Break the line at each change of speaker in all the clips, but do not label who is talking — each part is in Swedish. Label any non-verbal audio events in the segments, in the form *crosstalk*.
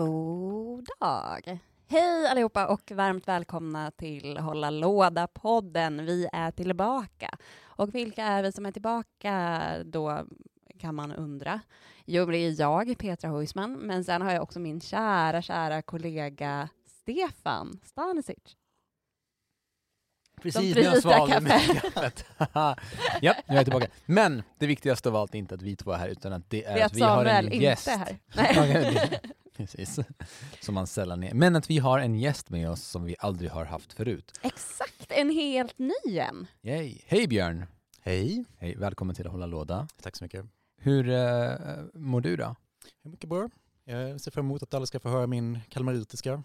God dag! Hej allihopa och varmt välkomna till Hålla låda-podden. Vi är tillbaka. Och vilka är vi som är tillbaka då, kan man undra. Jo, det är jag, Petra Huisman, men sen har jag också min kära, kära kollega Stefan Stanisic.
Precis, när jag svalde kaffet. ja, nu är jag tillbaka. Men det viktigaste av allt är inte att vi två är här, utan att det är,
Det är
att
att
vi har en
inte
gäst.
är här. *laughs* Nej. *laughs*
Precis, *laughs* som man sällan är. Men att vi har en gäst med oss som vi aldrig har haft förut.
Exakt, en helt ny en.
Yay. Hej Björn!
Hej,
Hej, välkommen till hålla låda.
tack så mycket.
Hur uh, mår du då?
Är mycket bra. Jag ser fram emot att alla ska få höra min kalmaritiska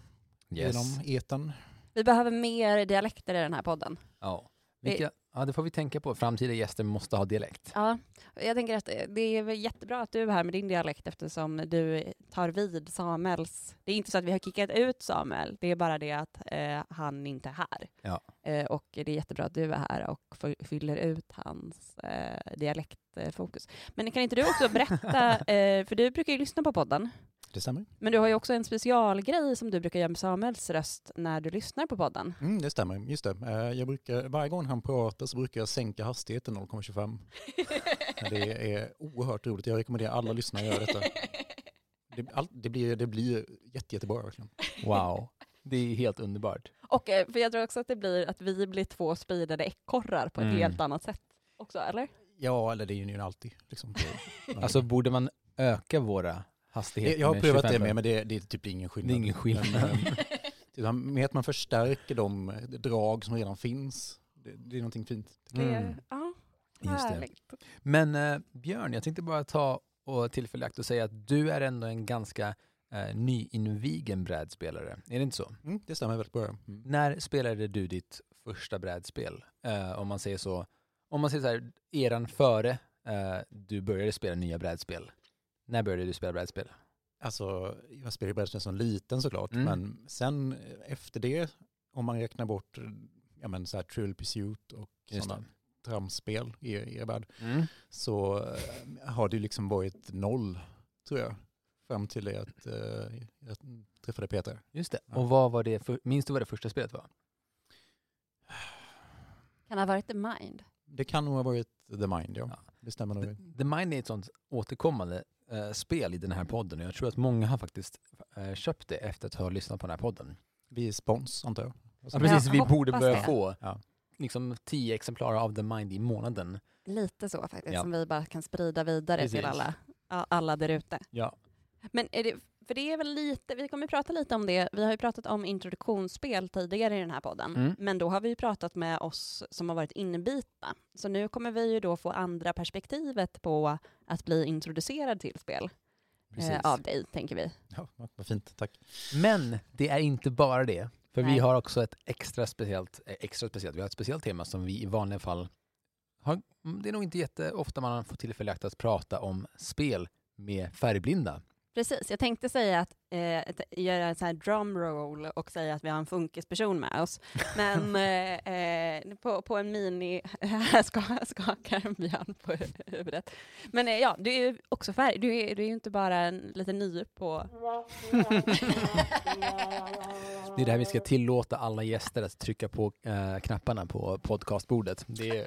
genom eten.
Vi behöver mer dialekter i den här podden.
Ja. Vilka, ja, det får vi tänka på. Framtida gäster måste ha dialekt.
Ja, jag tänker att det är jättebra att du är här med din dialekt eftersom du tar vid Samuels. Det är inte så att vi har kickat ut Samuel, det är bara det att eh, han inte är här.
Ja.
Eh, och det är jättebra att du är här och fyller ut hans eh, dialektfokus. Men kan inte du också berätta, *laughs* eh, för du brukar ju lyssna på podden,
Det stämmer.
men du har ju också en specialgrej som du brukar göra med Samuels röst när du lyssnar på podden.
Mm, det stämmer, just det. Eh, Jag brukar, varje gång han pratar så brukar jag sänka hastigheten 0,25. *laughs* Det är oerhört roligt. Jag rekommenderar alla lyssnare att göra detta. Det, all, det, blir, det blir jätte, jättebra verkligen.
Wow. Det är helt underbart.
Och eh, för jag tror också att det blir att vi blir två speedade ekorrar på ett
Mm.
helt annat sätt också, eller?
Ja, eller det är ju alltid. Liksom. *laughs*
Alltså borde man öka våra hastigheter
jag har prövat
25
det med, men det, det är typ ingen
Det
skillnad.
är ingen skillnad.
Men, eh, *laughs* utan med att man förstärker de drag som redan finns. Det, det är någonting fint.
Det,
Mm.
ja,
Just det.
härligt.
Men eh, Björn, jag tänkte bara ta och akt och säga att du är ändå en ganska eh, nyinvigen brädspelare. Är det inte så?
Mm, det stämmer väldigt bra. Mm.
När spelade du ditt första brädspel? Eh, om man säger så, om man säger så här, eran före eh, du började spela nya brädspel. När började du spela brädspel?
Alltså, jag spelade brädspel som liten såklart,
Mm.
men sen efter det, om man räknar bort ja, men så här Trill Pursuit och sådana tramspel i i er värld,
Mm.
så eh, har det liksom varit noll, tror jag, fram till det att eh, jag träffade Peter.
Just det.
Ja.
Och vad var det, för, minns du vad det första spelet var?
Kan det ha varit The Mind?
Det kan nog ha varit The Mind, ja.
Ja.
Det stämmer
The,
nog.
The Mind är ett sånt återkommande eh, spel i den här podden och jag tror att många har faktiskt eh, köpt det efter att ha lyssnat på den här podden.
Vi är spons, antar jag.
Ja, precis, vi borde börja
det.
få
Ja.
liksom tio exemplar av The Mind i månaden.
Lite så faktiskt,
Ja.
som vi bara kan sprida vidare
Precis.
till alla, alla där ute.
Ja.
Men är det, för det är väl lite, vi kommer prata lite om det, vi har ju pratat om introduktionsspel tidigare i den här podden,
Mm.
men då har vi ju pratat med oss som har varit inbitna. Så nu kommer vi ju då få andra perspektivet på att bli introducerad till spel eh, av dig, tänker vi.
Ja, vad fint, tack.
Men det är inte bara det. För vi
Nej.
har också ett extra speciellt, eh, extra speciellt, vi har ett speciellt tema som vi i vanliga fall har, mm, det är nog inte jätteofta man får tillfälle att prata om spel med färgblinda.
Precis, jag tänkte säga att eh, göra en sån här drum roll och säga att vi har en funkisperson med oss. Men *laughs* eh, eh, på, på en mini, *laughs* här ska, skakar Björn på huvudet. Men eh, ja, du är ju också färg, du är, du är ju inte bara en liten ny på... *laughs*
Det är det här vi ska tillåta alla gäster att trycka på eh, knapparna på podcastbordet. Det är,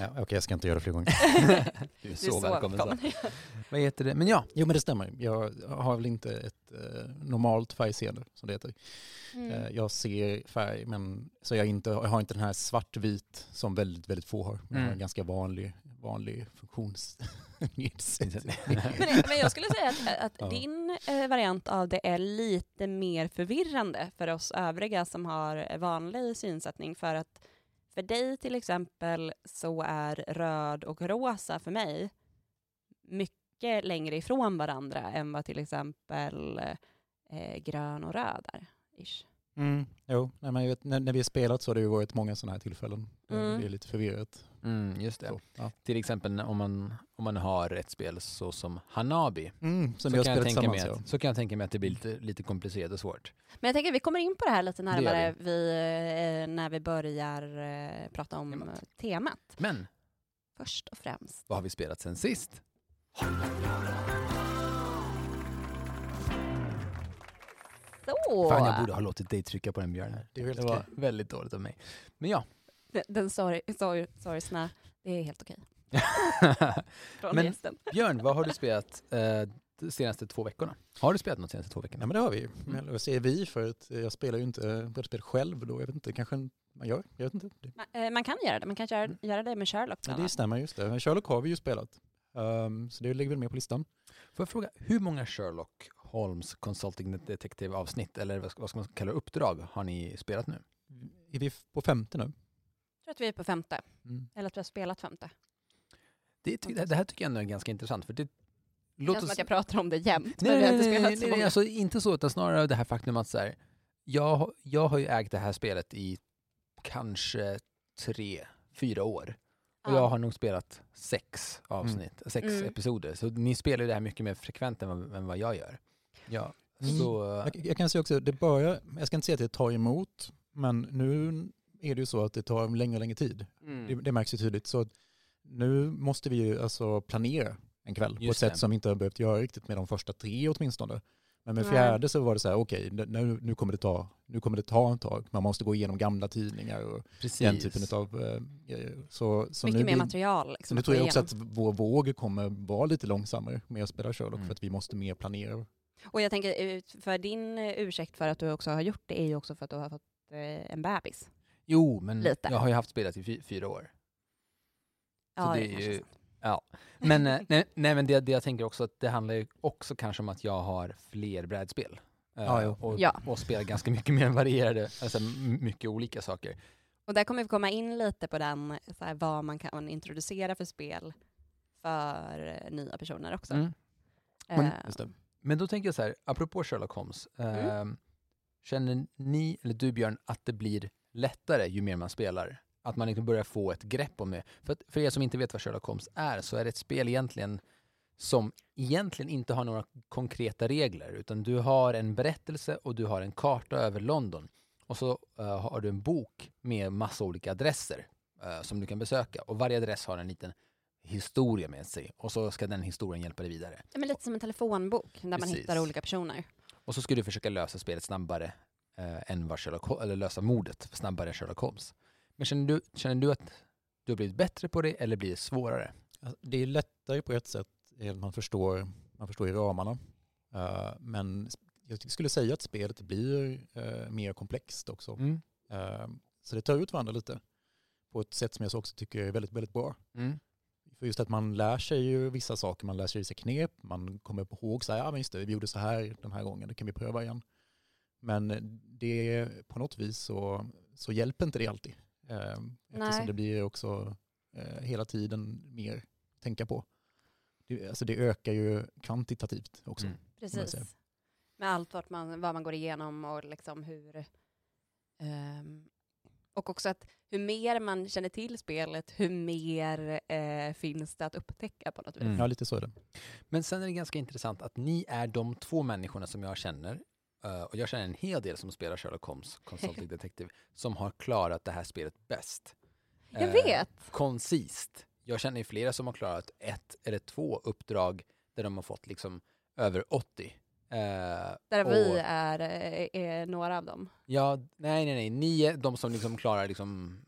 Ja, Okej, jag ska inte göra det fler gånger. *laughs*
du är
Du är
så, välkommen. Så.
välkommen. *laughs*
Vad heter det? Men ja,
Jo, men det stämmer. Jag har väl inte ett eh, normalt färgseende, som det heter.
Mm.
Eh, jag ser färg, men så jag, inte, jag har inte den här svartvit som väldigt, väldigt få har. Jag har
Mm.
en ganska vanlig, vanlig funktionsnedsättning. *laughs*
Men, men jag skulle säga att, att
Ja.
din eh, variant av det är lite mer förvirrande för oss övriga som har vanlig synsättning. För att för dig till exempel så är röd och rosa för mig mycket längre ifrån varandra än vad till exempel eh, grön och röd är. Ish.
Mm, jo, nej, men jag vet, när, när vi har spelat så har det ju varit många sådana här tillfällen. där
Mm.
Det är lite förvirrat.
Mm, just det.
Så, ja.
Till exempel om man, om man har ett spel så som Hanabi.
mm, som
så,
vi
kan jag
spelat
tänka mig att, så kan jag tänka mig att det blir lite, lite komplicerat och svårt.
Men jag tänker vi kommer in på det här lite närmare vi, eh, när vi börjar eh, prata om
Temat.
temat. temat.
Men
Först och främst.
vad har vi spelat sen sist?
Så!
Fan, jag borde ha låtit dig trycka på den björnen.
Det
Det var
okej.
väldigt dåligt av mig. Men ja.
Den, den sorry, sorry, det är helt okej. *laughs* Från
Men-
gästen.
Björn, vad har du spelat eh, de senaste två veckorna? Har du spelat något de senaste två veckorna?
Nej men det har vi ju.
Mm.
Jag säger vi för att jag spelar ju inte brädspel själv då. Jag vet inte, kanske man gör. Jag vet inte.
Man, eh, man kan göra det, man kan göra, göra det med Sherlock bland
det stämmer just det. Men Sherlock har vi ju spelat. Ehm, så det ligger väl med på listan.
Får jag fråga, hur många Sherlock Holmes Consulting Detective avsnitt, eller vad ska, man kalla det, uppdrag, har ni spelat nu?
Är vi på femte nu?
Jag tror att vi är på femte,
Mm.
eller att vi har spelat femte.
Det, det här tycker jag ändå är ganska intressant, för det
Det känns som att jag pratar om det jämt,
Nej,
men vi har
nej,
inte
nej,
spelat
nej,
så
nej,
många.
alltså inte så, utan snarare det här faktum att så här, jag, har- jag har ju ägt det här spelet i kanske tre, fyra år. Och
Ja.
jag har nog spelat sex avsnitt, sex
Mm.
episoder. Så ni spelar ju det här mycket mer frekvent än vad, än vad jag gör. Ja,
Mm.
så...
Jag, jag kan säga också, det börjar, jag ska inte säga att det tar emot, men nu är det ju så att det tar längre och längre tid.
Mm.
Det, det märks ju tydligt. Så nu måste vi ju alltså planera en kväll på ett
Just
sätt
det.
som vi inte har behövt göra riktigt med de första tre åtminstone. Men med fjärde så var det så här, okej, nu, nu, kommer det ta, nu kommer det ta ett tag. Man måste gå igenom gamla tidningar och
Precis.
den typen av eh, grejer. Så, så
Mycket
nu
mer material.
Så
Liksom,
nu tror jag också
igenom.
att vår våg kommer vara lite långsammare med att spela Sherlock
Mm.
för att vi måste mer planera.
Och jag tänker, ut- för din eh, ursäkt för att du också har gjort det är ju också för att du har fått eh, en bebis.
Jo, men
Lite.
jag har ju haft spelet i fy, fyra år.
Ja,
det
det
är ju-
sant.
Men, eh, *laughs* nej, nej, men det, det jag tänker också att det handlar ju också kanske om att jag har fler brädspel.
Ja, jo.
och,
Ja.
och spelar ganska mycket mer varierade, alltså mycket olika saker.
Och där kommer vi komma in lite på den, så här, vad man kan introducera för spel för nya personer också.
Mm. Men-
Eh,
Just det.
Men då tänker jag så här, apropå Sherlock Holmes.
Mm.
ehm, Känner ni, eller du Björn, att det blir lättare ju mer man spelar? Att man liksom börjar få ett grepp om det? För, att, för er som inte vet vad Sherlock Holmes är så är det ett spel egentligen som egentligen inte har några konkreta regler utan du har en berättelse och du har en karta över London. Och så eh, har du en bok med massa olika adresser eh, som du kan besöka och varje adress har en liten historia med sig och så ska den historien hjälpa dig vidare.
ja, men lite som en telefonbok där man
Precis.
hittar olika personer.
Och så ska du försöka lösa spelet snabbare eh, än vad Sherlock eller lösa mordet snabbare än Sherlock Holmes. Men känner du, känner du att du har blivit bättre på det eller blir det svårare?
Det är lättare på ett sätt, man förstår, man förstår i ramarna. Eh, men jag skulle säga att spelet blir eh, mer komplext också.
Mm.
Eh, så det tar ut varandra lite på ett sätt som jag också tycker är väldigt, väldigt bra.
Mm.
För just att man lär sig ju vissa saker, man lär sig vissa knep, man kommer ihåg så här, ja men just det, vi gjorde så här den här gången, det kan vi pröva igen. Men det på något vis så, så hjälper inte det alltid. Eh, eftersom
Nej.
det blir också eh, hela tiden mer att tänka på. Det, alltså det ökar ju kvantitativt också.
Mm.
Precis. Med allt vart man, vad man går igenom och liksom hur... ehm, och också att hur mer man känner till spelet, hur mer eh, finns det att upptäcka på något vis.
Mm.
Ja, lite så är det.
Men sen är det ganska intressant att ni är de två människorna som jag känner, eh, och jag känner en hel del som spelar Sherlock Holmes, Consulting Detective, som har klarat det här spelet bäst.
Jag
Eh,
vet!
koncist. Jag känner ju flera som har klarat ett eller två uppdrag där de har fått liksom över 80. Eh,
Där
och-
vi är, eh, är några av dem.
Ja, nej, nej, nej. Ni är de som liksom klarar liksom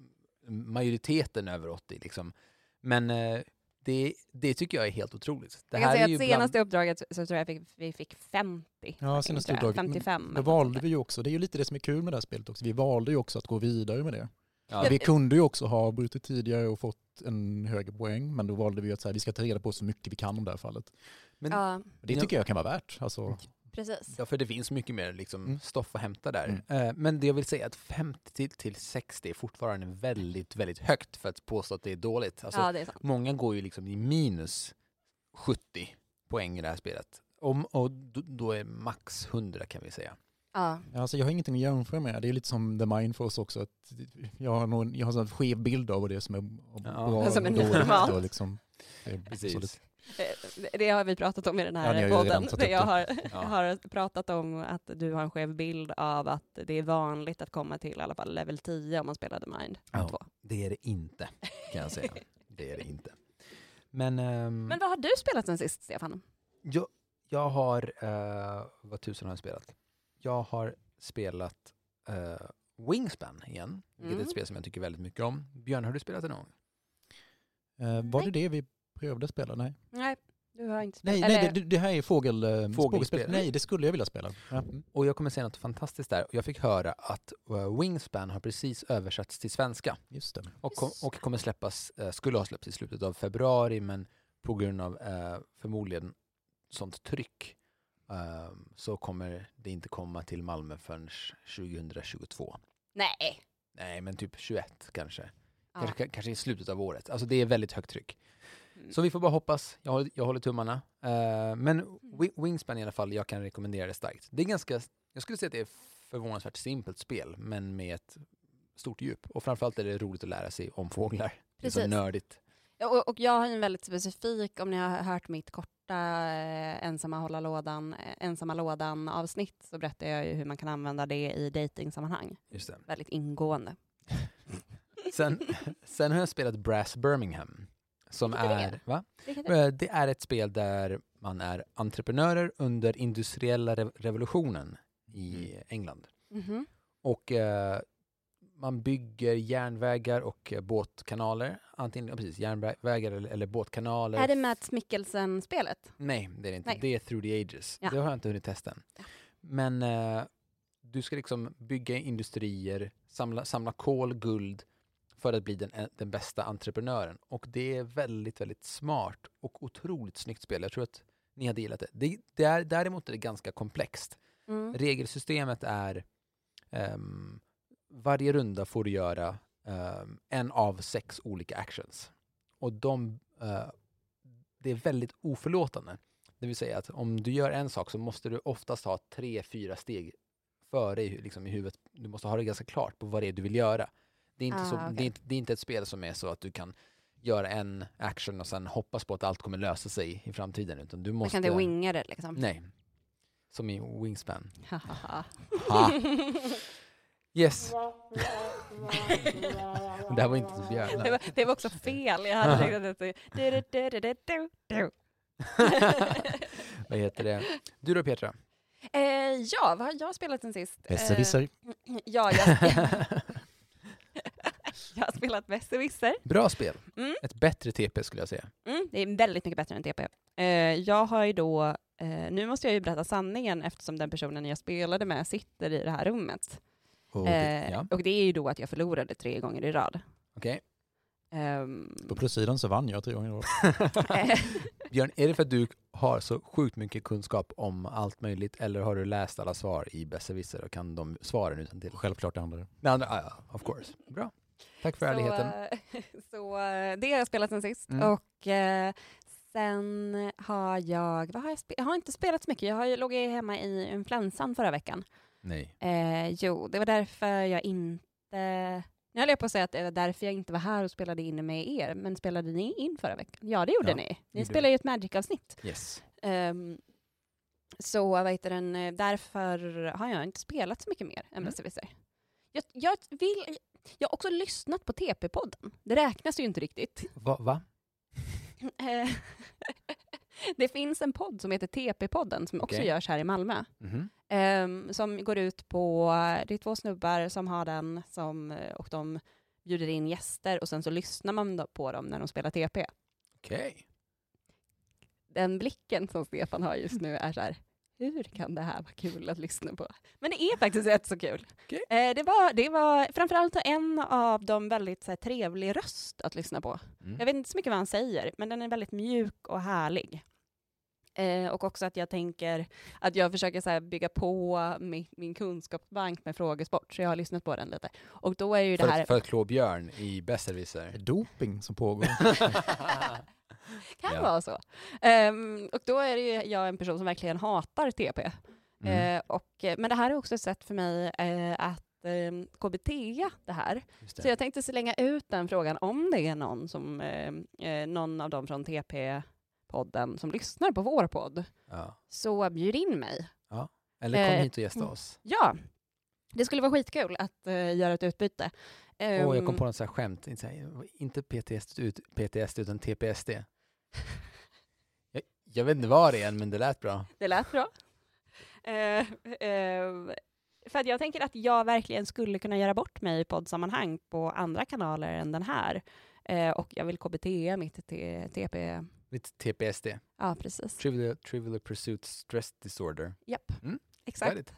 majoriteten över 80. Liksom. Men eh, det, det tycker jag är helt otroligt. Det
Jag kan
här
säga
är ju
att
bland-
senaste uppdraget så tror jag fick, vi fick 50.
Ja, senaste uppdraget. Men
55.
Då
eller något
valde vi ju också, det är ju lite det som är kul med det här spelet också, vi valde ju också att gå vidare med det.
Ja,
Vi kunde ju också ha brutit tidigare och fått en högre poäng, men då valde vi att så här, vi ska ta reda på så mycket vi kan om det här fallet.
men.
Ja,
Det tycker jag kan vara värt. Alltså,
precis.
ja, för det finns mycket mer liksom,
Mm.
stoff att hämta där.
Mm.
Eh, men det jag vill säga är att 50 till, till 60 är fortfarande väldigt, väldigt högt för att påstå att det är dåligt. Alltså,
ja, det är.
Många går ju liksom i minus 70 poäng i det här spelet. Om, och då, då är max 100 kan vi säga.
Ja.
Ja, Alltså jag har ingenting att jämföra med. Det är lite som The Mind för oss också. Att jag har, någon, jag har en skev bild av vad det är som är
Ja.
bra
Som är
och dåligt. Och liksom, det är
Precis.
Eh, Det har vi pratat om i den
Ja,
här
redan
podden.
upp
jag
det.
har,
Ja.
har pratat om att du har en skev bild av att det är vanligt att komma till i alla fall level 10 om man spelar The Mind
Ja.
2.
Det är det inte, kan jag säga. Det är det inte. Men, ehm,
Men vad har du spelat sen sist, Stefan?
jag, jag har, uh, vad tusen har jag spelat? Jag har spelat eh, Wingspan igen, vilket är
Mm.
ett spel som jag tycker väldigt mycket om. Björn, har du spelat det någon gång?
Eh, var
Nej.
det det vi prövade spela? Nej,
Nej, du har inte
nej,
spelat.
nej
eller-
det, det här är fågel, eh,
Fågelspel.
fågelspel. Nej, det skulle jag vilja spela. Ja. mm.
Och jag kommer säga något fantastiskt där. Jag fick höra att eh, Wingspan har precis översatts till svenska
Just det.
och, kom, och kommer släppas, eh, skulle ha släppts i slutet av februari men på grund av eh, förmodligen sånt tryck eh, så kommer det inte komma till Malmö förrän 2022.
Nej.
Nej, men typ 21 kanske.
Ja.
Kanske, kanske i slutet av året. Alltså det är väldigt högt tryck.
Mm.
Så vi får bara hoppas. Jag håller, jag håller tummarna. Eh, men Wi- Wingspan i alla fall, jag kan rekommendera det starkt. Det är ganska, jag skulle säga att det är förvånansvärt simpelt spel, men med ett stort djup. Och framförallt är det roligt att lära sig om fåglar. Det är så
Precis.
nördigt.
Och, och jag har en väldigt specifik, om ni har hört mitt korta eh, ensamma hålla lådan, eh, ensamma lådan avsnitt så berättar jag ju hur man kan använda det i datingsammanhang.
Just det.
Väldigt ingående. *laughs*
Sen, sen har jag spelat Brass Birmingham. Som
är det?
är, va?
Är-
Eh, Det är ett spel där man är entreprenörer under industriella rev- revolutionen i England.
Mhm.
Och eh, man bygger järnvägar och eh, båtkanaler. Antingen precis, järnvägar eller, eller båtkanaler.
Är det Mats Mikkelsen-spelet?
Nej, det är det inte.
Nej.
Det är Through the Ages.
Ja.
Det har jag inte hunnit testa än.
Ja.
Men eh, du ska liksom bygga industrier, samla, samla kol, guld för att bli den, eh, den bästa entreprenören. Och det är väldigt, väldigt smart och otroligt snyggt spel. Jag tror att ni hade gillat det. det, det är, däremot är det ganska komplext.
Mm.
Regelsystemet är ehm, varje runda får du göra ehm, en av sex olika actions. Och de, eh, det är väldigt oförlåtande. Det vill säga att om du gör en sak så måste du oftast ha tre, fyra steg före i, liksom, i huvudet. Du måste ha det ganska klart på vad det är du vill göra. Det är, inte så,
Ah, okej.
det, är det är inte ett spel som är så att du kan göra en action och sen hoppas på att allt kommer lösa sig i framtiden. Utan du
Man
måste...
kan inte winga det liksom.
Nej. Som i Wingspan. Ha. *laughs* Yes. *laughs* det här var inte så
det,
björn.
var, det var också fel. Jag hade tänkt att det. *laughs*
Vad heter det? Du då Petra?
eh, Ja, vad har jag spelat sen sist?
Besserwisser.
Eh, *laughs* ja, jag, jag har spelat Besserwisser.
Bra spel.
Mm.
Ett bättre TP skulle jag säga.
Mm, det är väldigt mycket bättre än TP. Eh, jag har ju då, eh, nu måste jag ju berätta sanningen eftersom den personen jag spelade med sitter i det här rummet.
Och det,
Eh,
ja,
Och det är ju då att jag förlorade tre gånger i rad.
okej.
Ehm,
På plussidan så vann jag tre gånger. i rad.
eh, *laughs*
Björn, är det för att du har så sjukt mycket kunskap om allt möjligt eller har du läst alla svar i Besserwisser och kan de svaren utan till?
Självklart det andra.
Det andra, ja, of course. Bra. Tack för ärligheten.
Så, *laughs* så eh, det har jag spelat sen sist.
Mm.
Och eh, sen har jag, vad har jag, spe- jag har inte spelat så mycket. Jag har ju låg hemma i influensan förra veckan.
Nej.
Eh, jo, det var därför jag inte... Nu höll jag på att säga att det var därför jag inte var här och spelade in med er, men spelade ni in förra veckan? Ja, det gjorde
Ja,
ni. Ni spelade ju ett Magic-avsnitt.
Yes.
Ehm, så vad heter den, eh, därför har jag inte spelat så mycket mer än
Mm.
Besserwisser. Jag, jag, vill, jag har också lyssnat på TP-podden. Det räknas ju inte riktigt.
Va? va? *laughs*
Det finns en podd som heter TP-podden som också
Okej.
görs här i Malmö.
Mhm.
Ehm, som går ut på, det är två snubbar som har den som, eh, och de bjuder in gäster och sen så lyssnar man på dem när de spelar TP.
Okej.
Den blicken som Stefan har just nu är så här, hur kan det här vara kul att lyssna på? Men det är faktiskt rätt så kul.
Okej.
Eh, det, var, det var framförallt en av dem väldigt så här, trevlig röst att lyssna på.
Mm.
Jag vet inte så mycket vad han säger, men den är väldigt mjuk och härlig. Eh, och också att jag tänker att jag försöker så här, bygga på min, min kunskapsbank med frågesport, så jag har lyssnat på den lite. Och då är ju det
För,
här...
att, för att klå Björn i
Det
Besserwisser.
doping som pågår. *laughs* *laughs* *laughs*
kan
Ja.
vara så. Ehm, och då är ju jag en person som verkligen hatar TP.
Mm.
Eh, och, eh, men det här är också ett sätt för mig eh, att eh, KBT det här.
Det.
Så jag tänkte slänga ut den frågan om det är någon, som, eh, någon av dem från TP-podden som lyssnar på vår podd.
ja.
Så bjud in mig.
Eller kom
Eh,
hit och gästa
mm.
oss.
Ja, det skulle vara skitkul att eh, göra ett utbyte.
Åh, jag kom
Ehm,
på något så här skämt. Inte, så här, inte PTSD, ut, PTSD utan TPSD. *laughs* Jag, jag vet inte vad det är men det lät bra.
Det lät bra. Eh, eh, för att jag tänker att jag verkligen skulle kunna göra bort mig i poddsammanhang på andra kanaler än den här. Eh, och jag vill KBT mitt T- TP.
Lite TPSD.
Ja, precis.
Trivial, trivial Pursuit Stress Disorder.
Japp,
Mm,
exakt.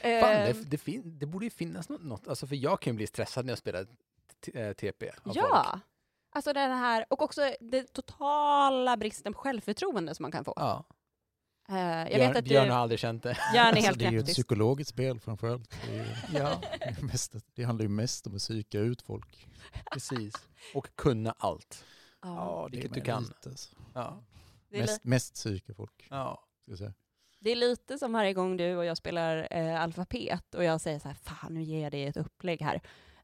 Eh,
Fan, det, det, fin, det borde ju finnas något, något. Alltså för jag kan ju bli stressad när jag spelar t- eh, TP. av
ja,
Folk.
Alltså den här, och också den totala bristen på självförtroende som man kan få.
Ja.
Eh, jag
Björn,
vet att
Björn
du,
har aldrig känt det.
Björn är
Alltså,
helt
det är ju ett psykologiskt spel framförallt. Det, ju, *laughs*
Ja,
det, är mest, det handlar ju mest om att psyka ut folk.
precis. Och kunna allt.
Ja,
det
vilket du kan.
Lite, alltså.
Ja.
mest, mest psyka folk.
ja.
Ska jag säga.
det är lite som varje gång du och jag spelar eh, alfabet och jag säger så här, fan nu ger jag dig ett upplägg här.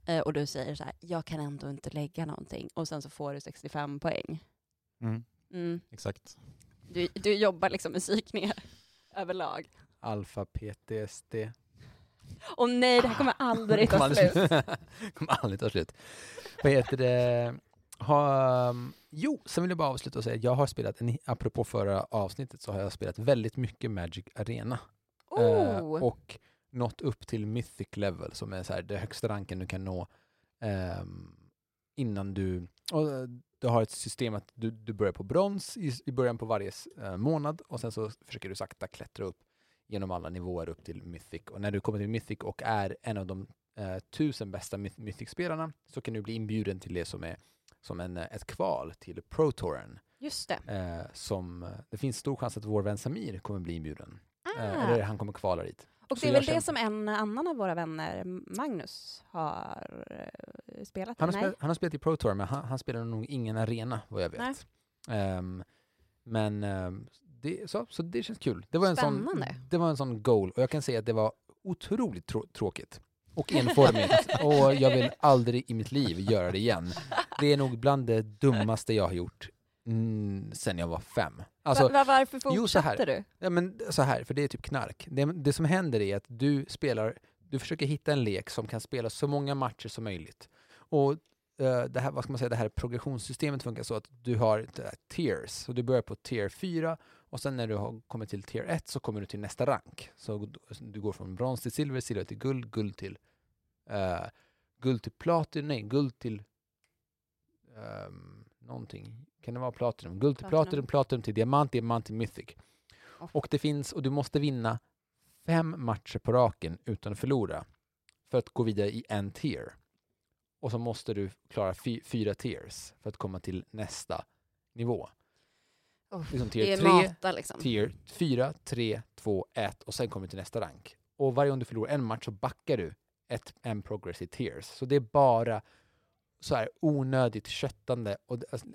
Eh, och du säger så här, jag kan ändå inte lägga någonting. Och sen så får du 65 poäng.
Mm,
Mm.
exakt.
Du, du jobbar liksom med psykningar *laughs* överlag.
Alfa PTSD.
Och nej, det här kommer aldrig *laughs* ta slut. *laughs*
kommer aldrig ta slut. Vad heter det? Ha, um, jo, sen vill jag bara avsluta och säga jag har spelat, en, apropå förra avsnittet, så har jag spelat väldigt mycket Magic Arena. Eh,
Oh.
och nått upp till Mythic level som är så här, det högsta ranken du kan nå ehm, innan du... Och, eh, du har ett system att du, du börjar på brons i, i början på varje eh, månad och sen så försöker du sakta klättra upp genom alla nivåer upp till Mythic. Och när du kommer till Mythic och är en av de eh, tusen bästa Myth- Mythic-spelarna så kan du bli inbjuden till det som är som en, eh, ett kval till Pro Touren.
Just det.
Eh, som, eh, det finns stor chans att vår vän Samir kommer bli inbjuden.
Ah.
Eh, eller han kommer kvala dit.
Och det är väl det som en annan av våra vänner, Magnus, har eh, spelat?
Han har, spelat, han har spelat i Pro Tour, men han, han spelar nog ingen arena vad jag vet. Ehm, men ehm, det, så, så det känns kul. Det var, en sån, det var en sån goal och jag kan säga att det var otroligt trå- tråkigt och enformigt *laughs* och jag vill aldrig i mitt liv göra det igen. Det är nog bland det dummaste jag har gjort mm, sen jag var fem. Alltså,
Va- va- varför
jo, så här.
fortsatte du?
Ja, men så här, för det är typ knark. Det, det som händer är att du spelar, du försöker hitta en lek som kan spela så många matcher som möjligt. Och eh, det här, vad ska man säga, det här progressionssystemet funkar så att du har tiers. Så du börjar på tier 4 och sen när du har kommit till tier 1 så kommer du till nästa rank. Så du går från brons till silver, silver till guld, guld till eh, guld till platin, nej, guld till um, någonting. Kan det vara platinum? Guld till
Platinum.
platinum, platinum till diamant, diamant till mythic.
Oh.
Och det finns, och du måste vinna fem matcher på raken utan att förlora för att gå vidare i en tier. Och så måste du klara fy, fyra tiers för att komma till nästa nivå.
Oh,
Liksom
det är
tier 3,
mata liksom.
tier 4, 3, 2, 1 och sen kommer du till nästa rank. Och varje gång du förlorar en match så backar du ett, en progress i tiers. Så det är bara så här onödigt köttande och alltså,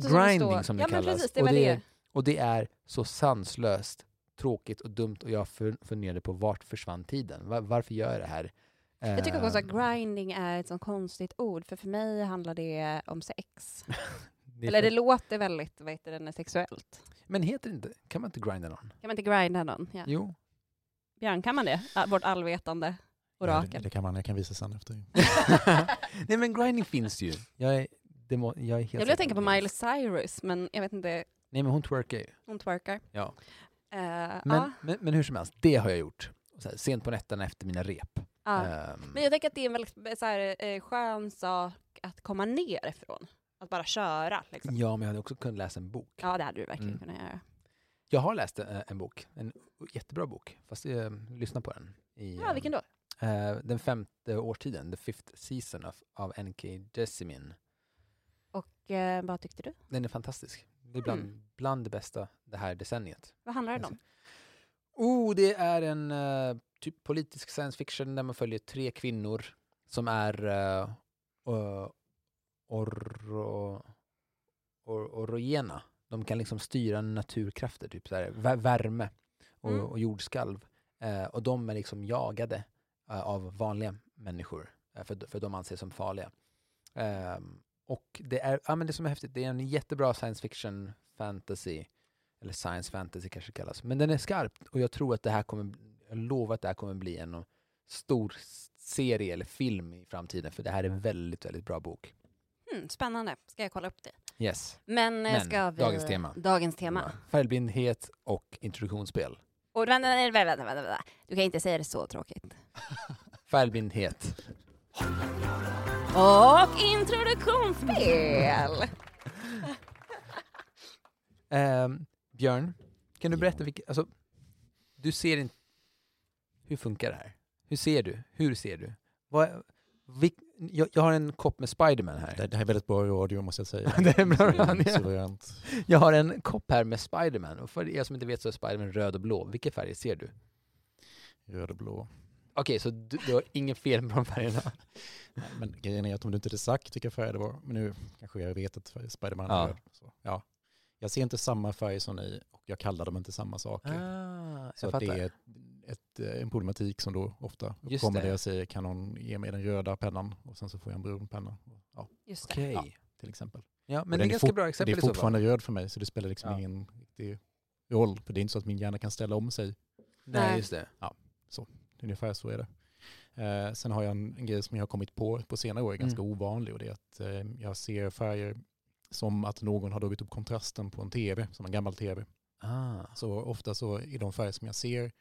som
grinding som det
ja,
kallas.
precis, det
och,
var
det är, och det är så sanslöst tråkigt och dumt och jag fun- funderade på vart försvann tiden? Va- varför gör jag det här?
Jag tycker också att
Ehm,
grinding är ett sånt konstigt ord, för för mig handlar det om sex. *laughs*
det
Eller det låter väldigt, vad heter det, sexuellt.
Men heter det inte, kan man inte grinda någon?
Kan man inte grinda någon? Ja.
Jo.
Björn, kan man det? Vårt allvetande
Ja, det,
orakel.
det kan man, jag kan visa sen efter. *laughs* *laughs*
Nej men grinding finns ju. Jag är, det må, jag är helt
Jag vill tänka på Miley. Cyrus, men jag vet inte,
Nej men hon twerkar ju.
hon twerkar.
Ja.
Uh,
Men,
ja,
men, men hur som helst, det har jag gjort. Så här, sent på nätterna efter mina rep.
ja.
Ehm,
Men jag tänker att det är en väldigt så här, eh, skön sak att komma ner ifrån. Att bara köra. Liksom.
ja, men jag hade också kunnat läsa en bok.
Ja, det hade du verkligen
Mm.
kunnat göra.
Jag har läst eh, en bok, en jättebra bok, fast eh, lyssna på den. I,
Ja, vilken då?
Eh, den femte årstiden, the fifth season of, av N.K. Jemisin.
Och eh, vad tyckte du?
Den är fantastisk. Det är bland,
Mm.
bland det bästa det här decenniet.
Vad handlar den om?
Oh, det är en eh, typ politisk science fiction där man följer tre kvinnor som är uh, or, or, orogena. De kan liksom styra naturkrafter, typ så här, vä- värme och,
Mm.
och jordskalv. Eh, och de är liksom jagade eh, av vanliga människor, eh, för, för de anses som farliga. Ehm, och det är, ja men det som är häftigt, det är en jättebra science fiction fantasy, eller science fantasy kanske det kallas, men den är skarp och jag tror att det här kommer, jag lovar att det här kommer bli en stor serie eller film i framtiden, för det här är en väldigt, väldigt bra bok.
Hmm, spännande, ska jag kolla upp det.
Yes.
Men, eh,
Men,
ska vi...
dagens tema.
Dagens tema.
Ja. Färgblindhet och introduktionsspel.
Och vänta, vänta, vänta, vänta. Du kan inte säga det så tråkigt. *laughs*
Färgblindhet.
Och introduktionsspel! *laughs*
Ehm, Björn, kan du berätta vilket, alltså, du ser inte, hur funkar det här? Hur ser du? Hur ser du? Vad, vilk, jag, jag har en kopp med Spiderman här.
Det, det här är väldigt bra radio måste jag säga. *laughs*
Det är bra radio. Jag har en kopp här med Spiderman och för er som inte vet så är Spiderman röd och blå. Vilka färger ser du?
Röd och blå.
Okej, så du, du har ingen fel med de färgerna?
Nej, Men grejen är att om du inte hade sagt vilka färger det var, men nu kanske jag vet att Spiderman är
Ja.
röd. Så, ja. Jag ser inte samma färg som ni och jag kallar dem inte samma saker.
Ah,
så det är ett, ett, eh, en problematik som då ofta uppkommer
det.
där jag säger kan någon ge mig den röda pennan och sen så får jag en brun penna. Ja,
Just det.
Okej.
Ja. till exempel.
Ja, men det är ganska bra exempel
Det är
så
fortfarande röd för mig så det spelar liksom
Ja.
ingen riktig roll. För det är inte så att min hjärna kan ställa om sig.
Nej,
Nej.
just det.
Ungefär så är det. Eh, sen har jag en, en grej som jag har kommit på på senare år, är ganska
Mm.
ovanlig och det är att eh, jag ser färger som att någon har dragit upp kontrasten på en tv, som en gammal tv.
Ah.
Så ofta så är de färger som jag ser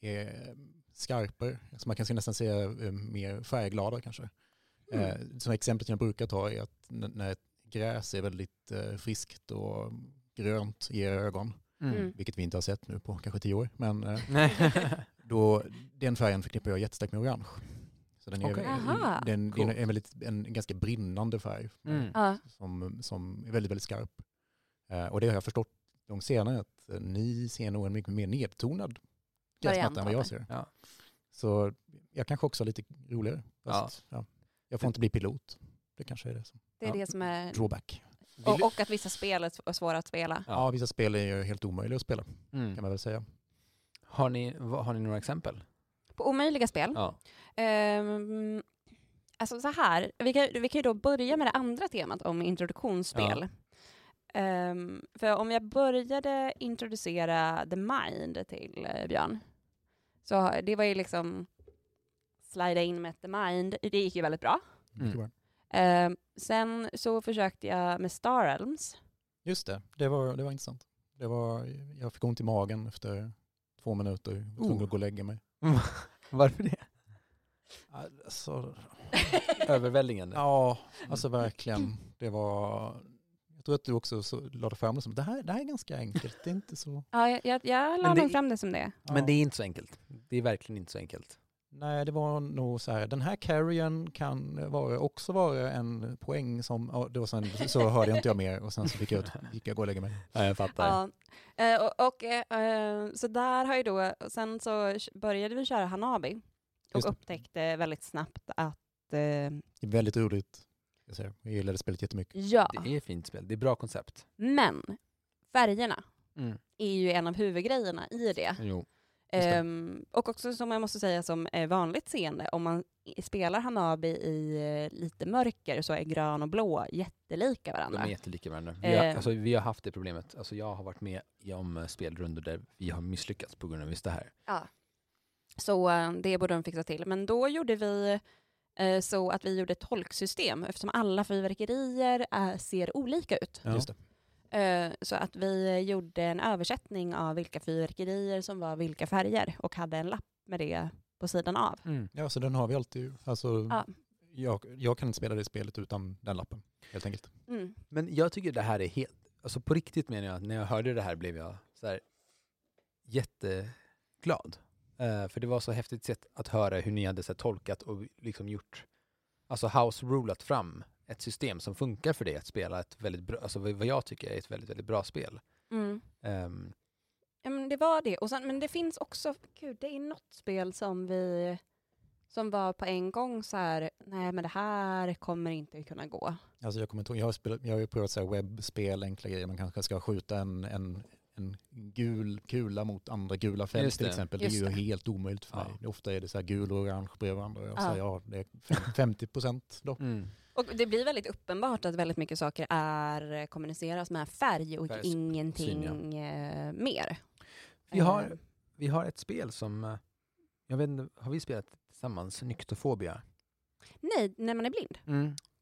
är skarpare, så man kan nästan säga eh, mer färgglada kanske.
Mm.
Eh, sådana exempel som jag brukar ta är att när ett gräs är väldigt eh, friskt och grönt i era ögon,
Mm.
vilket vi inte har sett nu på kanske tio år, men eh,
Nej. *laughs*
då, den färgen förknippar jag jättestarkt med orange. Så den är,
Okej.
Aha.
den, det är en, väldigt, en ganska brinnande färg
Mm.
Ja.
som, som är väldigt, väldigt skarp. Eh, och det har jag förstått långt senare att eh, ni ser nog en mycket mer nedtonad gräsmatta än vad jag ser.
Ja.
Så jag kanske också har lite roligare. Fast, ja. Jag får inte bli pilot. Det kanske är det som
Det är
Ja.
det som är...
drawback.
Och, och att vissa spel är sv- svåra att spela.
Ja.
Ja, vissa spel är ju helt omöjliga att spela
Mm.
kan man väl säga.
Har, ni, har ni några exempel?
På omöjliga spel?
Ja.
Ehm, alltså så här, vi kan, vi kan ju då börja med det andra temat om introduktionsspel. Ehm, för om jag började introducera The Mind till eh, Björn, så det var ju liksom slida in med The Mind, det gick ju väldigt bra.
Mm.
Ehm, sen så försökte jag med Star Elms.
Just det, det var, det var intressant. Det var, jag fick ont i magen efter två minuter. Jag var tvungen
Oh.
att gå och lägga mig. *laughs*
Varför det?
Alltså, *laughs*
Överväldigande.
ja, alltså verkligen. Det var... Jag tror att du också så, lade fram det som det här, det här är ganska enkelt. Det är inte så...
Ja, jag, jag, jag la
det-
fram det som det.
Men det är inte så enkelt. Det är verkligen inte så enkelt.
Nej, det var nog så här, den här carrien kan vara, också vara en poäng som, var sen, så hörde jag inte jag mer och sen så fick jag, fick jag gå och lägga mig.
Ja, jag fattar.
Ja. Eh, och, och, eh, så där har ju då, sen så började vi köra Hanabi och upptäckte väldigt snabbt att eh,
Det är väldigt roligt. Jag, säger. jag gillade spelet jättemycket.
ja,
Det är ett fint spel. Det är bra koncept.
men färgerna
Mm.
är ju en av huvudgrejerna i det.
Jo.
Ehm, och också som jag måste säga som är vanligt seende, om man spelar Hanabi i eh, lite mörker så är grön och blå jättelika
De
varandra.
är jättelika varandra. Vi har,
Eh.
alltså, vi har haft det problemet. Alltså, jag har varit med i om eh, spelrundor där vi har misslyckats på grund av just det här.
Ja. Så eh, det borde de fixa till. Men då gjorde vi så att vi gjorde ett tolksystem eftersom alla fyrverkerier ser olika ut.
Ja.
Just det.
Eh, så att vi gjorde en översättning av vilka fyrverkerier som var vilka färger och hade en lapp med det på sidan av.
Mm.
Ja, så den har vi alltid. Alltså,
Ja.
jag, jag kan inte spela det spelet utan den lappen, helt enkelt.
Mm.
Men jag tycker det här är helt, alltså på riktigt menar jag, att när jag hörde det här blev jag så här jätteglad. Eh, för det var så häftigt sätt att höra hur ni hade så här, tolkat och liksom gjort, alltså house-rulat fram ett system som funkar för dig att spela ett väldigt bra, alltså vad jag tycker är ett väldigt, väldigt bra spel.
Mm.
Ehm,
Ja, men det var det. Och sen, men det finns också, gud, det är något spel som vi som var på en gång så här, nej men det här kommer inte kunna gå.
Alltså jag, kommer inte, jag, har spelat, jag har ju provat så här webbspel, enkla grejer. Man kanske ska skjuta en, en, en gul kula mot andra gula fält till exempel.
Just
det är ju
det.
helt omöjligt för
Ja.
mig. Ofta är det så här gul och orange bredvid varandra. Och jag
Ja.
säger ja, det är fem- *laughs* 50 procent då.
Mm.
Och det blir väldigt uppenbart att väldigt mycket saker är kommuniceras med färg och
Färg,
ingenting
syn,
eh, mer.
Vi har,
Eh,
vi har ett spel som, eh, jag vet inte, har vi spelat tillsammans, Nyktofobia?
nej, när man är blind.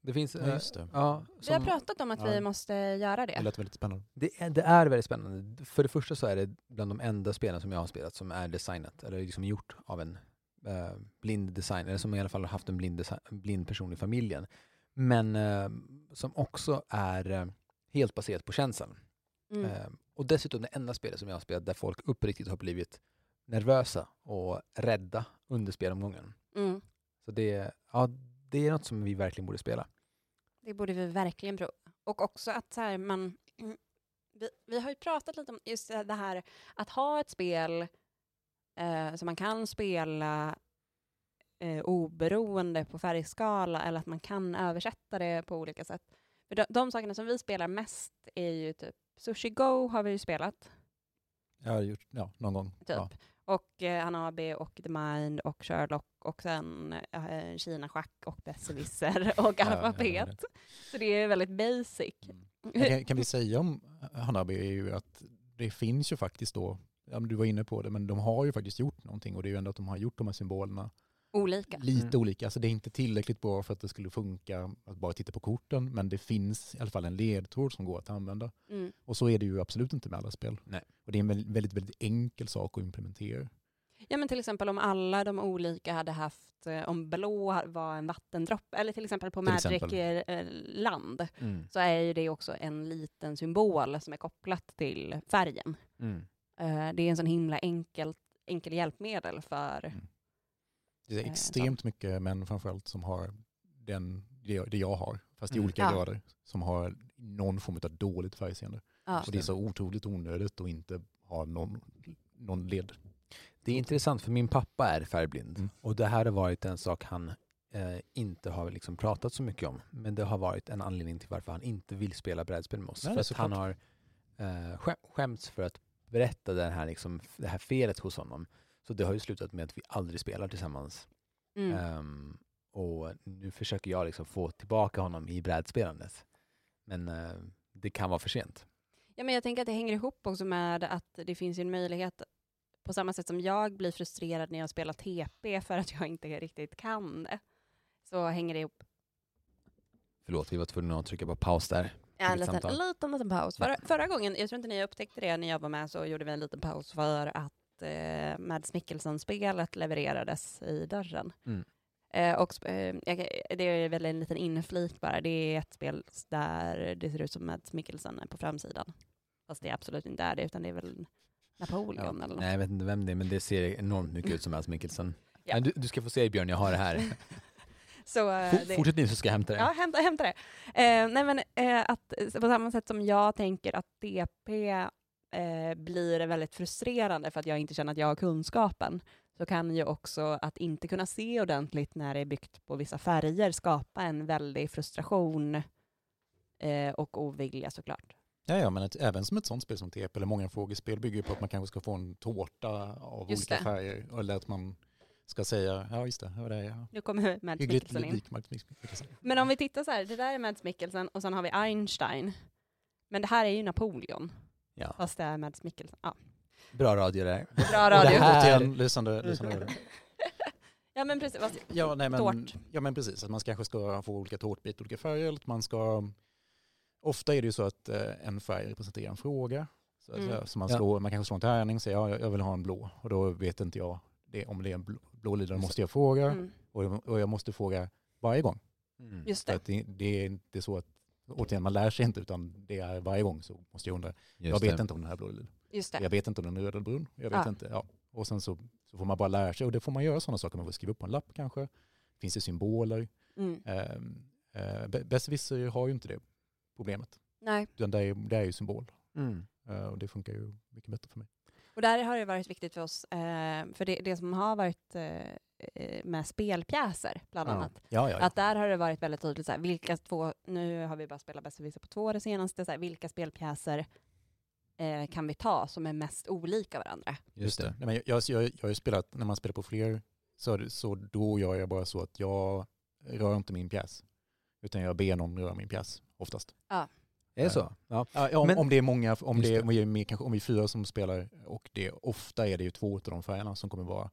Det finns,
Ja,
eh,
just det.
ja,
Vi har
som,
pratat om att vi
Ja.
måste göra
Det
det.
lät väldigt spännande.
det, är, det är väldigt spännande. För det första så är det bland de enda spelen som jag har spelat som är designat, eller liksom gjort av en eh, blind designer, eller som i alla fall har haft en blind, desi- blind person i familjen. Men eh, som också är eh, helt baserat på känslan.
Mm.
Eh, och dessutom det enda spelet som jag har spelat där folk uppriktigt har blivit nervösa och rädda under spelomgången.
Mm.
Så det, ja, det är något som vi verkligen borde spela.
Det borde vi verkligen prova. Och också att så här, man... *clears throat* Vi, vi har ju pratat lite om just det här att ha ett spel eh, som man kan spela eh, oberoende på färgskala eller att man kan översätta det på olika sätt. För de, de sakerna som vi spelar mest är ju typ Sushi Go har vi ju spelat,
Jag har gjort, ja, någon gång.
typ.
Ja.
Och eh, Hanabi och The Mind och Sherlock och sen eh, Kina Schack och Besserwisser *laughs* och alfabet. Så det är väldigt basic.
Men Kan, kan vi säga om Hanabi är ju att det finns ju faktiskt då, ja, du var inne på det, men de har ju faktiskt gjort någonting och det är ju ändå att de har gjort de här symbolerna
Olika.
lite
Mm.
olika. Alltså det är inte tillräckligt bra för att det skulle funka att bara titta på korten, men det finns i alla fall en ledtråd som går att använda.
Mm.
Och så är det ju absolut inte med alla spel.
Nej.
Och det är en väldigt, väldigt, enkel sak att implementera.
Ja men till exempel om alla de olika hade haft, eh, om blå var en vattendroppe, eller till exempel på Magic eh, land,
Mm.
så är ju det också en liten symbol som är kopplat till färgen.
Mm.
Eh, det är en sån himla enkel, enkel hjälpmedel för...
Mm. Det är
Eh,
extremt mycket män framförallt som har den, det, det jag har, fast i
Mm.
olika
Ja.
grader, som har någon form av dåligt färgseende.
Ja.
Och det är så otroligt onödigt att inte ha någon, någon led.
Det är intressant för min pappa är färgblind
Mm.
och det här har varit en sak han eh, inte har liksom pratat så mycket om. Men det har varit en anledning till varför han inte vill spela brädspel med oss.
Nej,
för att han har eh, skäm, skämts för att berätta den här, liksom, det här felet hos honom. Så det har ju slutat med att vi aldrig spelar tillsammans.
Mm.
Ehm, och nu försöker jag liksom få tillbaka honom i brädspelandet. Men eh, det kan vara för sent.
Ja, men jag tänker att det hänger ihop också med att det finns ju en möjlighet, på samma sätt som jag blir frustrerad när jag spelar TP för att jag inte riktigt kan det, så hänger det ihop.
Förlåt, vi var tvungna att trycka på paus där.
Ja, en liten, liten, liten paus. Förra, förra gången, jag tror inte ni upptäckte det när jag var med, så gjorde vi en liten paus för att eh, Mads Mikkelsen-spelet levererades i dörren.
Mm.
Eh, och, eh, det är väl en liten inflik bara. Det är ett spel där det ser ut som Mads Mikkelsen är på framsidan. Fast det är absolut inte är det, utan det är väl Napoleon eller något.
Nej, jag vet inte vem det är, men det ser enormt mycket ut som Mads Mikkelsen.
Ja.
Du, du ska få se Björn, jag har det här. *laughs*
Så, eh, det-
Fortsätt nu så ska jag hämta det.
Ja, hämta, hämta det. Eh, nej men, eh, att, på samma sätt som jag tänker att DP eh, blir väldigt frustrerande för att jag inte känner att jag har kunskapen, så kan ju också att inte kunna se ordentligt när det är byggt på vissa färger skapa en väldig frustration eh, och ovilja såklart.
Ja, ja men ett, även som ett sånt spel som TP eller många frågespel bygger på att man kanske ska få en tårta av
Just
olika
det.
färger. Eller att man ska säga, ja just det, det är ja.
Nu kommer Mads Mikkelsen in. Men om vi tittar så här, det där är Mads Mikkelsen och sen har vi Einstein. Men det här är ju Napoleon,
Ja.
fast det är Mads Mikkelsen. Ja.
Bra radio där.
Bra
Och det
radio.
här-
Återigen, lysande, lysande radio. *laughs*
Ja men precis, fast
Ja, nej, men,
Tårt.
ja men precis, att man kanske ska få olika tårtbitar, olika färger. Att man ska, ofta är det ju så att eh, en färg representerar en fråga. Så,
Mm.
så man,
Ja.
slår, man kanske slår en tärning och säger ja, jag vill ha en blå. Och då vet inte jag det, om det är en blå, blå lila, då måste jag fråga.
mm,
Och, jag, och jag måste fråga varje gång.
Mm.
just
För
det.
att det, det är inte så att, återigen man lär sig inte utan det är varje gång så måste jag undra.
Just
jag vet
det.
inte om den här är blå eller lila. Jag vet inte om den är röd eller brun. Jag vet
Ja.
inte. Ja. Och sen så, så får man bara lära sig och det får man göra sådana saker. Man får skriva upp på en lapp kanske. Finns det symboler?
Mm.
Um, uh, Besserwisser har ju inte det problemet.
Nej,
Utan det är, det är ju symbol.
Mm.
Eh, och det funkar ju mycket bättre för mig.
och där har det varit viktigt för oss, eh, för det, det som har varit eh, eh, med spelpjäser, bland
Ja.
annat.
Ja, ja, ja.
Att där har det varit väldigt tydligt, så här, vilka två, nu har vi bara spelat Besserwisser på två det senaste, så här, vilka spelpjäser eh, kan vi ta som är mest olika varandra?
Just det.
Nej, men jag, jag, jag, har ju spelat, när man spelar på fler, så, så då gör jag bara så att jag rör inte min pjäs. Utan jag ber någon röra min pjäs, oftast.
Är det så? Ja.
Ja, om,
Men-
om det är många, om, det
det.
om, vi är mer, kanske, om vi är fyra som spelar och det, ofta är det ju två av de färgerna som kommer vara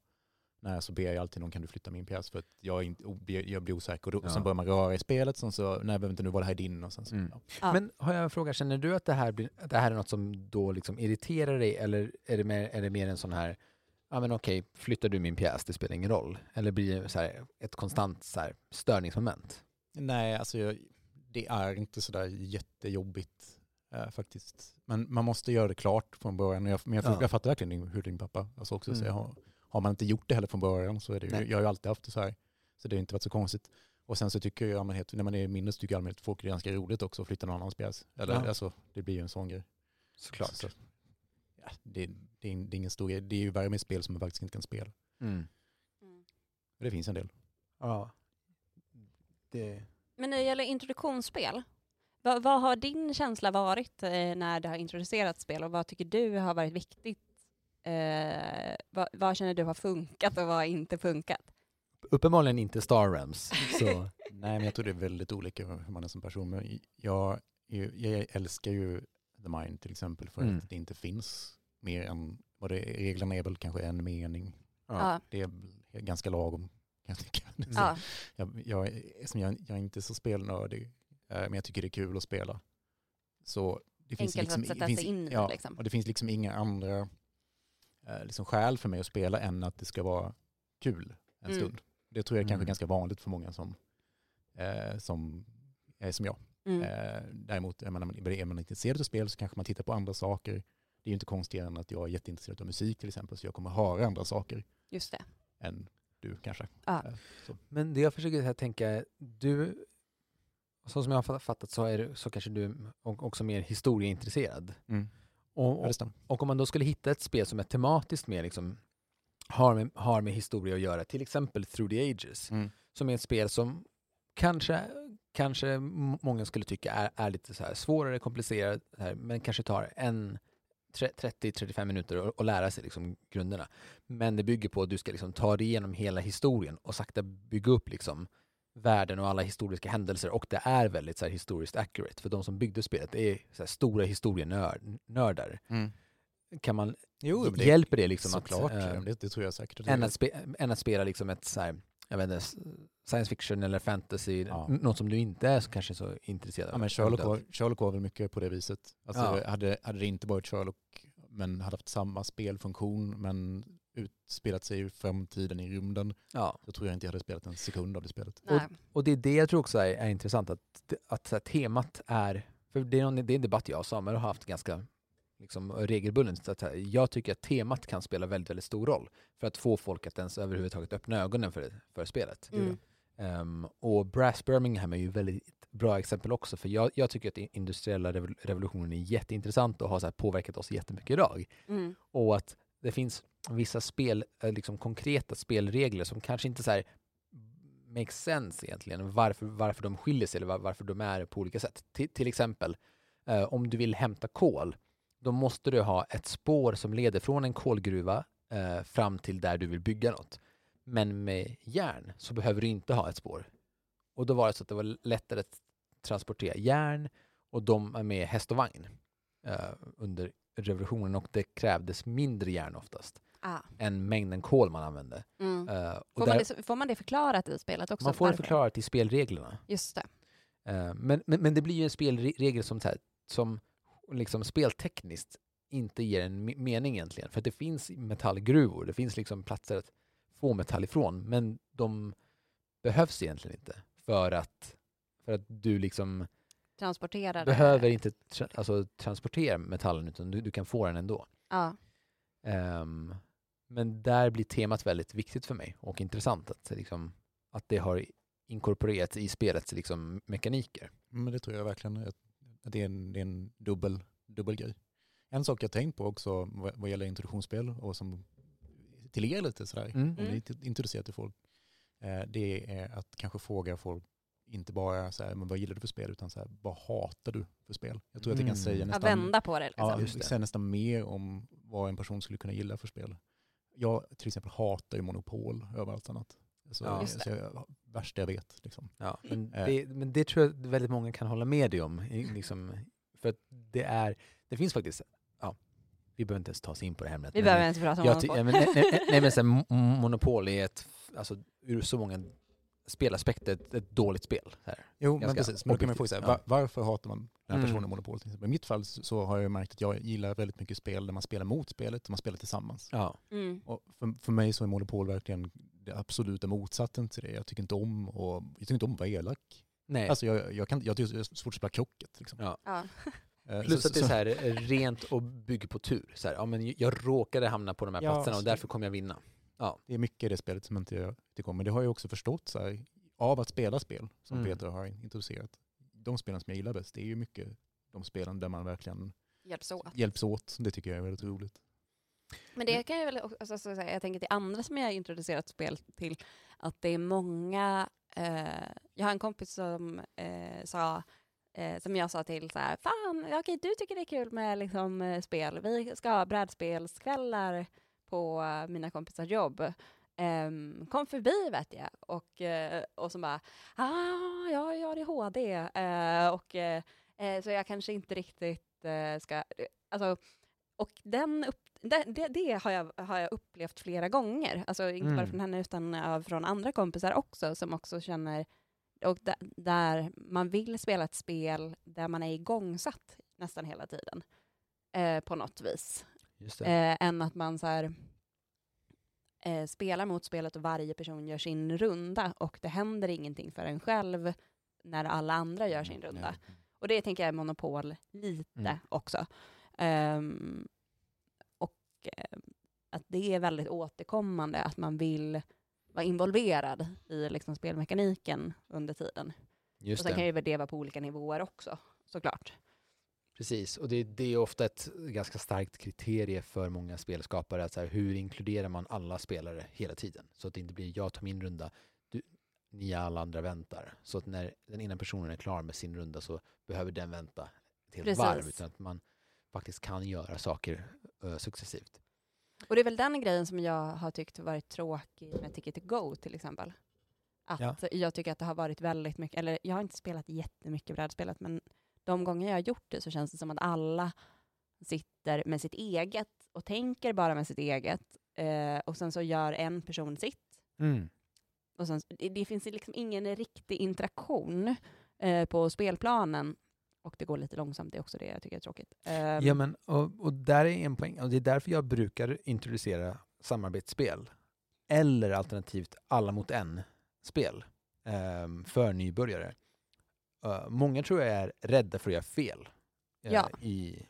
Nej, så ber jag alltid någon kan du flytta min pjäs för att jag, är inte, jag blir osäker. Och då,
Ja.
Sen börjar man röra i spelet, sen så, nej behöver inte nu vara det här är din och sen så,
Mm.
ja.
Men har jag en fråga, känner du att det här, blir, att det här är något som då liksom irriterar dig eller är det mer, är det mer en sån här, ja men okej, flyttar du min pjäs, det spelar ingen roll. Eller blir det så här ett konstant så här störningsmoment?
Nej, alltså jag, det är inte sådär jättejobbigt eh, faktiskt. Men man måste göra det klart från början. Jag, men jag,
Ja.
jag fattar verkligen hur din pappa alltså också
Mm.
säger. Har, man inte gjort det heller från början så är det ju, jag har ju alltid haft det så här. Så det har inte varit så konstigt. Och sen så tycker jag allmänhet, när man är mindre så tycker jag allmänhet folk det är ganska roligt också att flytta någon annans pjäs. Eller
Ja.
alltså, det blir ju en sån grej.
Såklart.
Så, ja, det, det, är, det är ingen stor grej. Det är ju värre med spel som man faktiskt inte kan spela.
Mm.
Men det finns en del.
Ja. Det...
Men när det gäller introduktionsspel, vad, vad har din känsla varit eh, när det har introducerats spel och vad tycker du har varit viktigt? Eh, vad, vad känner du har funkat och vad har inte funkat?
Uppenbarligen inte Star Realms. Så. *laughs*
Nej, men jag tror det är väldigt olika hur man är som person. Men jag, jag, jag älskar ju The Mind till exempel för
Mm.
att det inte finns mer än, vad det är, reglerna är väl kanske en mening.
Ja.
Det är ganska lagom kan jag tycka. Så
Ja.
Jag, jag, är- som jag, jag är inte så spelnördig, eh, men jag tycker det är kul att spela. Så det finns
Enkelt
liksom,
att sätta
det finns,
sig in
ja,
liksom.
och det finns liksom inga andra eh, liksom skäl för mig att spela än att det ska vara kul en
Mm.
stund. Det tror jag är kanske
Mm.
ganska vanligt för många som, eh, som är som jag.
Mm.
Eh, däremot är man, är man intresserad av spel så kanske man tittar på andra saker. Det är ju inte konstigare än att jag är jätteintresserad av musik till exempel, så jag kommer höra andra saker
Just det.
än du kanske.
Ja.
Eh, så.
Men det jag försöker här tänka, du, så som jag har fattat så är så kanske du också mer historieintresserad.
Mm.
Och, och, och om man då skulle hitta ett spel som är tematiskt mer liksom, har, med, har med historia att göra, till exempel Through the Ages,
Mm.
som är ett spel som kanske, kanske många skulle tycka är, är lite så här svårare, komplicerat, här, men kanske tar en tre- 30-35 minuter att- att lära sig liksom grunderna. Men det bygger på att du ska liksom ta dig igenom hela historien och sakta bygga upp liksom världen och alla historiska händelser och det är väldigt så här historiskt accurate för de som byggde spelet är här stora historienördar.
Mm.
Kan man,
Jo, det,
hjälper det liksom
såklart.
att, äh,
det, det tror jag säkert.
än, att spe, än att spela liksom ett så här, jag vet inte, science fiction eller fantasy,
Ja.
något som du inte är så, kanske så intresserad
Ja,
av.
men Sherlock var, Sherlock var väl mycket på det viset. Alltså,
Ja.
hade, hade det inte varit Sherlock men hade haft samma spelfunktion men utspelat sig i framtiden i rymden
Ja.
så tror jag inte jag hade spelat en sekund av det spelet.
Och-
Nej.
Och det är det jag tror också är, är intressant, att, att så här, temat är, för det är, någon, det är en debatt jag och Samuel har haft ganska liksom, regelbundet, så att så här, jag tycker att temat kan spela väldigt, väldigt stor roll för att få folk att ens överhuvudtaget öppna ögonen för, för spelet.
Mm.
Ehm, och Brass Birmingham är ju väldigt bra exempel också, för jag, jag tycker att den industriella revol- revolutionen är jätteintressant och har så här påverkat oss jättemycket idag.
Mm.
Och att det finns vissa spel, eh, liksom konkreta spelregler som kanske inte så här makes sense egentligen, varför, varför de skiljer sig eller varför de är på olika sätt. Till, till exempel, eh, om du vill hämta kol, då måste du ha ett spår som leder från en kolgruva eh, fram till där du vill bygga något. Men med järn så behöver du inte ha ett spår. Och då var det så att det var lättare att transportera järn och de är med häst och vagn eh, under revolutionen och det krävdes mindre järn oftast
Ah.
än mängden kol man använde.
Mm.
Och
Får,
där,
man det, får man det förklarat i spelet också?
man får det förklarat i spelreglerna.
Just det.
Eh, men, men, men det blir ju en spelregel som, här, som liksom speltekniskt inte ger en me- mening egentligen. För att det finns metallgruvor, det finns liksom platser att få metall ifrån, men de behövs egentligen inte för att, för att du liksom
Transporterar
behöver
det.
inte tra alltså, transportera metallen utan du, du kan få den ändå.
Ja.
Ehm, men där blir temat väldigt viktigt för mig och intressant att, liksom, att det har inkorporerats i spelets liksom, mekaniker.
Men det tror jag verkligen att att det är en, det är en dubbel, dubbel grej. En sak jag tänkt på också vad vad gäller introduktionsspel och som till er lite sådär,
Mm.
om ni är inte intresserade till folk, eh, det är att kanske fråga folk, inte bara så här, men vad gillar du för spel, utan så här, vad hatar du för spel? Jag tror att det kan
Mm.
säga
Att
nästan,
vända på det liksom.
ja,
just det.
säga nästan mer om vad en person skulle kunna gilla för spel. Jag till exempel hatar ju Monopol över allt annat. Så,
Ja.
Så jag, värsta jag vet. Liksom.
Ja, men,
Eh.
det, men det tror jag väldigt många kan hålla med dig om. Liksom, för att det är, det finns faktiskt, ja, vi behöver inte ens ta oss in på det här ämnet.
Vi behöver inte prata om monopol.
ja, men, nej, nej, nej, men så här, Mo- Monopol är ett, alltså ur så många spelaspekter, ett, ett dåligt spel. Så här.
Jo, men
Ganska
precis. Men då kan man fråga sig,
objektivt,
var, varför hatar man den här
Mm.
personen Monopol? Till exempel. I mitt fall så så har jag märkt att jag gillar väldigt mycket spel där man spelar mot spelet och man spelar tillsammans.
Ja.
Mm.
Och för, för mig så är Monopol verkligen det absoluta motsatsen till det. Jag tycker inte om, och, jag tycker inte om att vara elak.
Nej.
Alltså jag, jag, kan, jag tycker det är svårt att spela krocket. Liksom.
Ja.
Ja. *laughs*
Eh,
Plus att det är så här eh, rent och bygger på tur. Så här, ja, men jag råkade hamna på de här
Ja,
platserna och
så-
därför kommer jag vinna.
Det är mycket i det spelet som inte jag tycker om. Men det har jag också förstått så här, av att spela spel som
Mm.
Peter har introducerat. De spelen som jag gillar bäst, det är ju mycket de spelen där man verkligen
Hjälps åt.
hjälps åt. Det tycker jag är väldigt roligt.
Men det kan jag väl också alltså, så säga, jag tänker till andra som jag har introducerat spel till, att det är många, eh, jag har en kompis som eh, sa, eh, som jag sa till så här, fan, ja, okej, du tycker det är kul med liksom, eh, spel, vi ska ha brädspelskvällar på mina kompisars jobb. Ehm, kom förbi vet jag. Och, eh, och så bara, ah, ja, jag har ADHD. Eh, och, eh, så jag kanske inte riktigt ska... Alltså, och den upp, det, det, det har, jag, har jag upplevt flera gånger. Alltså inte bara
Mm.
från henne utan från andra kompisar också som också känner och där, man vill spela ett spel där man är igångsatt nästan hela tiden på något vis. Eh, än att man så här, eh, spelar mot spelet och varje person gör sin runda och det händer ingenting för en själv när alla andra gör sin runda. Och det tänker jag är monopol lite
Mm.
också. Ehm, och eh, att det är väldigt återkommande att man vill vara involverad i liksom spelmekaniken under tiden.
Just
och sen
det.
kan ju det vara på olika nivåer också, såklart.
Precis, och det, det är ofta ett ganska starkt kriterie för många spelskapare. Att så här, hur inkluderar man alla spelare hela tiden? Så att det inte blir jag tar min runda, du, ni alla andra väntar. Så att när den ena personen är klar med sin runda så behöver den vänta ett helt
Precis.
varv. Utan att man faktiskt kan göra saker uh, successivt.
Och det är väl den grejen som jag har tyckt varit tråkig med Ticket to Go till exempel. Att
Ja.
jag tycker att det har varit väldigt mycket, eller jag har inte spelat jättemycket brädspelet, men de gånger jag har gjort det så känns det som att alla sitter med sitt eget och tänker bara med sitt eget. Eh, och sen så gör en person sitt. Och sen, det, det finns liksom ingen riktig interaktion eh, på spelplanen. Och det går lite långsamt, det är också det jag tycker är tråkigt. Ehm,
Ja, men, och, och där är en poäng. Och det är därför jag brukar introducera samarbetsspel. Eller alternativt alla mot en-spel ehm, för nybörjare. Uh, många tror jag är rädda för att göra fel eh,
Ja.
i,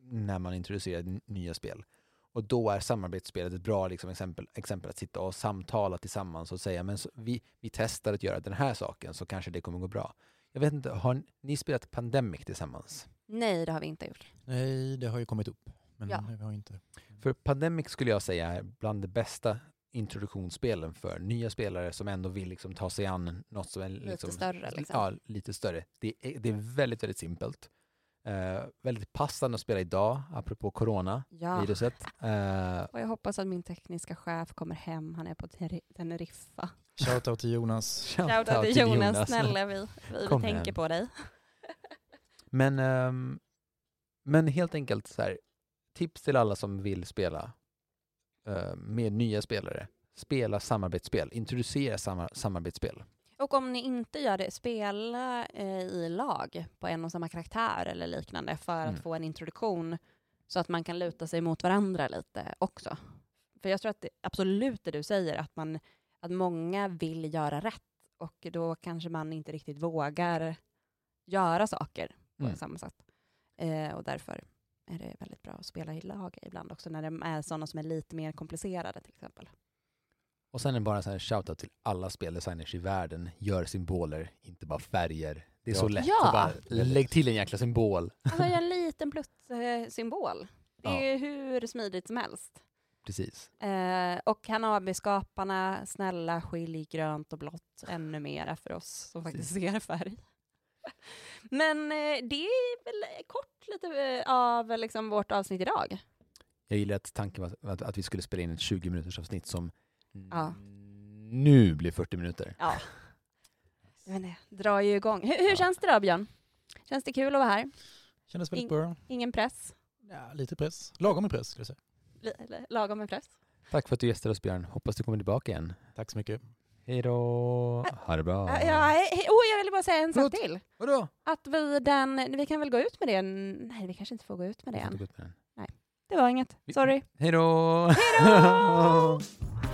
när man introducerar nya spel. Och då är samarbetsspelet ett bra liksom, exempel, exempel att sitta och samtala tillsammans och säga men så, vi, vi testar att göra den här saken så kanske det kommer gå bra. Jag vet inte, har ni spelat Pandemic tillsammans?
Nej, det har vi inte gjort.
Nej, det har ju kommit upp. Men
Ja.
vi har inte.
För Pandemic skulle jag säga är bland de bästa introduktionsspelen för nya spelare som ändå vill liksom ta sig an något som är liksom,
större, liksom.
Ja, lite större. Det är, det är väldigt, väldigt simpelt. Eh, väldigt passande att spela idag, apropå coronaviruset.
Ja.
Eh,
Och jag hoppas att min tekniska chef kommer hem. Han är på Teneriffa.
Shoutout till Jonas. *laughs*
Shoutout till Jonas, snälla *laughs* vi, vi,
Kom
tänker
hem.
på dig.
Men, ehm, men helt enkelt så här, tips till alla som vill spela med nya spelare. Spela samarbetsspel, introducera samar- samarbetsspel.
Och om ni inte gör det, spela eh, i lag på en och samma karaktär eller liknande för
Mm.
att få en introduktion så att man kan luta sig mot varandra lite också. För jag tror att det, absolut det du säger, att, man, att många vill göra rätt och då kanske man inte riktigt vågar göra saker på
Mm.
samma sätt. Eh, och därför är det väldigt bra att spela i lag ibland också när det är sådana som är lite mer komplicerade till exempel.
Och sen är det bara så här shoutout till alla speldesigners i världen. Gör symboler, inte bara färger. Det är
Ja.
så lätt
Ja.
att bara lägg till en jäkla symbol.
Alltså en *laughs* liten plutt-symbol. Det
Ja.
är hur smidigt som helst.
Precis.
Eh, och Hanabi-skaparna, snälla skilj grönt och blått ännu mera för oss som faktiskt ser färg. Men eh, det är väl kort lite eh, av liksom, vårt avsnitt idag.
Jag gillar att tanken var att, att vi skulle spela in ett 20 minuters avsnitt som
Ja.
nu blir 40 minuter.
Ja. *laughs* Men det drar ju igång. Hur, hur
Ja.
känns det då, Björn? Känns det kul att vara här?
Kändes väldigt
In-
bra.
Ingen press?
Ja, lite press. Lagom med press skulle jag säga.
Eller lagom med press?
Tack för att du gästade oss Björn. Hoppas du kommer tillbaka igen.
Tack så mycket.
Hej då! Ha det bra!
Ja, hej. oh, jag ville bara säga en sak
Förlåt.
till.
Vadå?
Att vi den, vi kan väl gå ut med det? Nej, vi kanske inte får gå ut med det än.
inte gå ut med den.
Det var inget. Sorry.
Hej då!
Hej då! *laughs*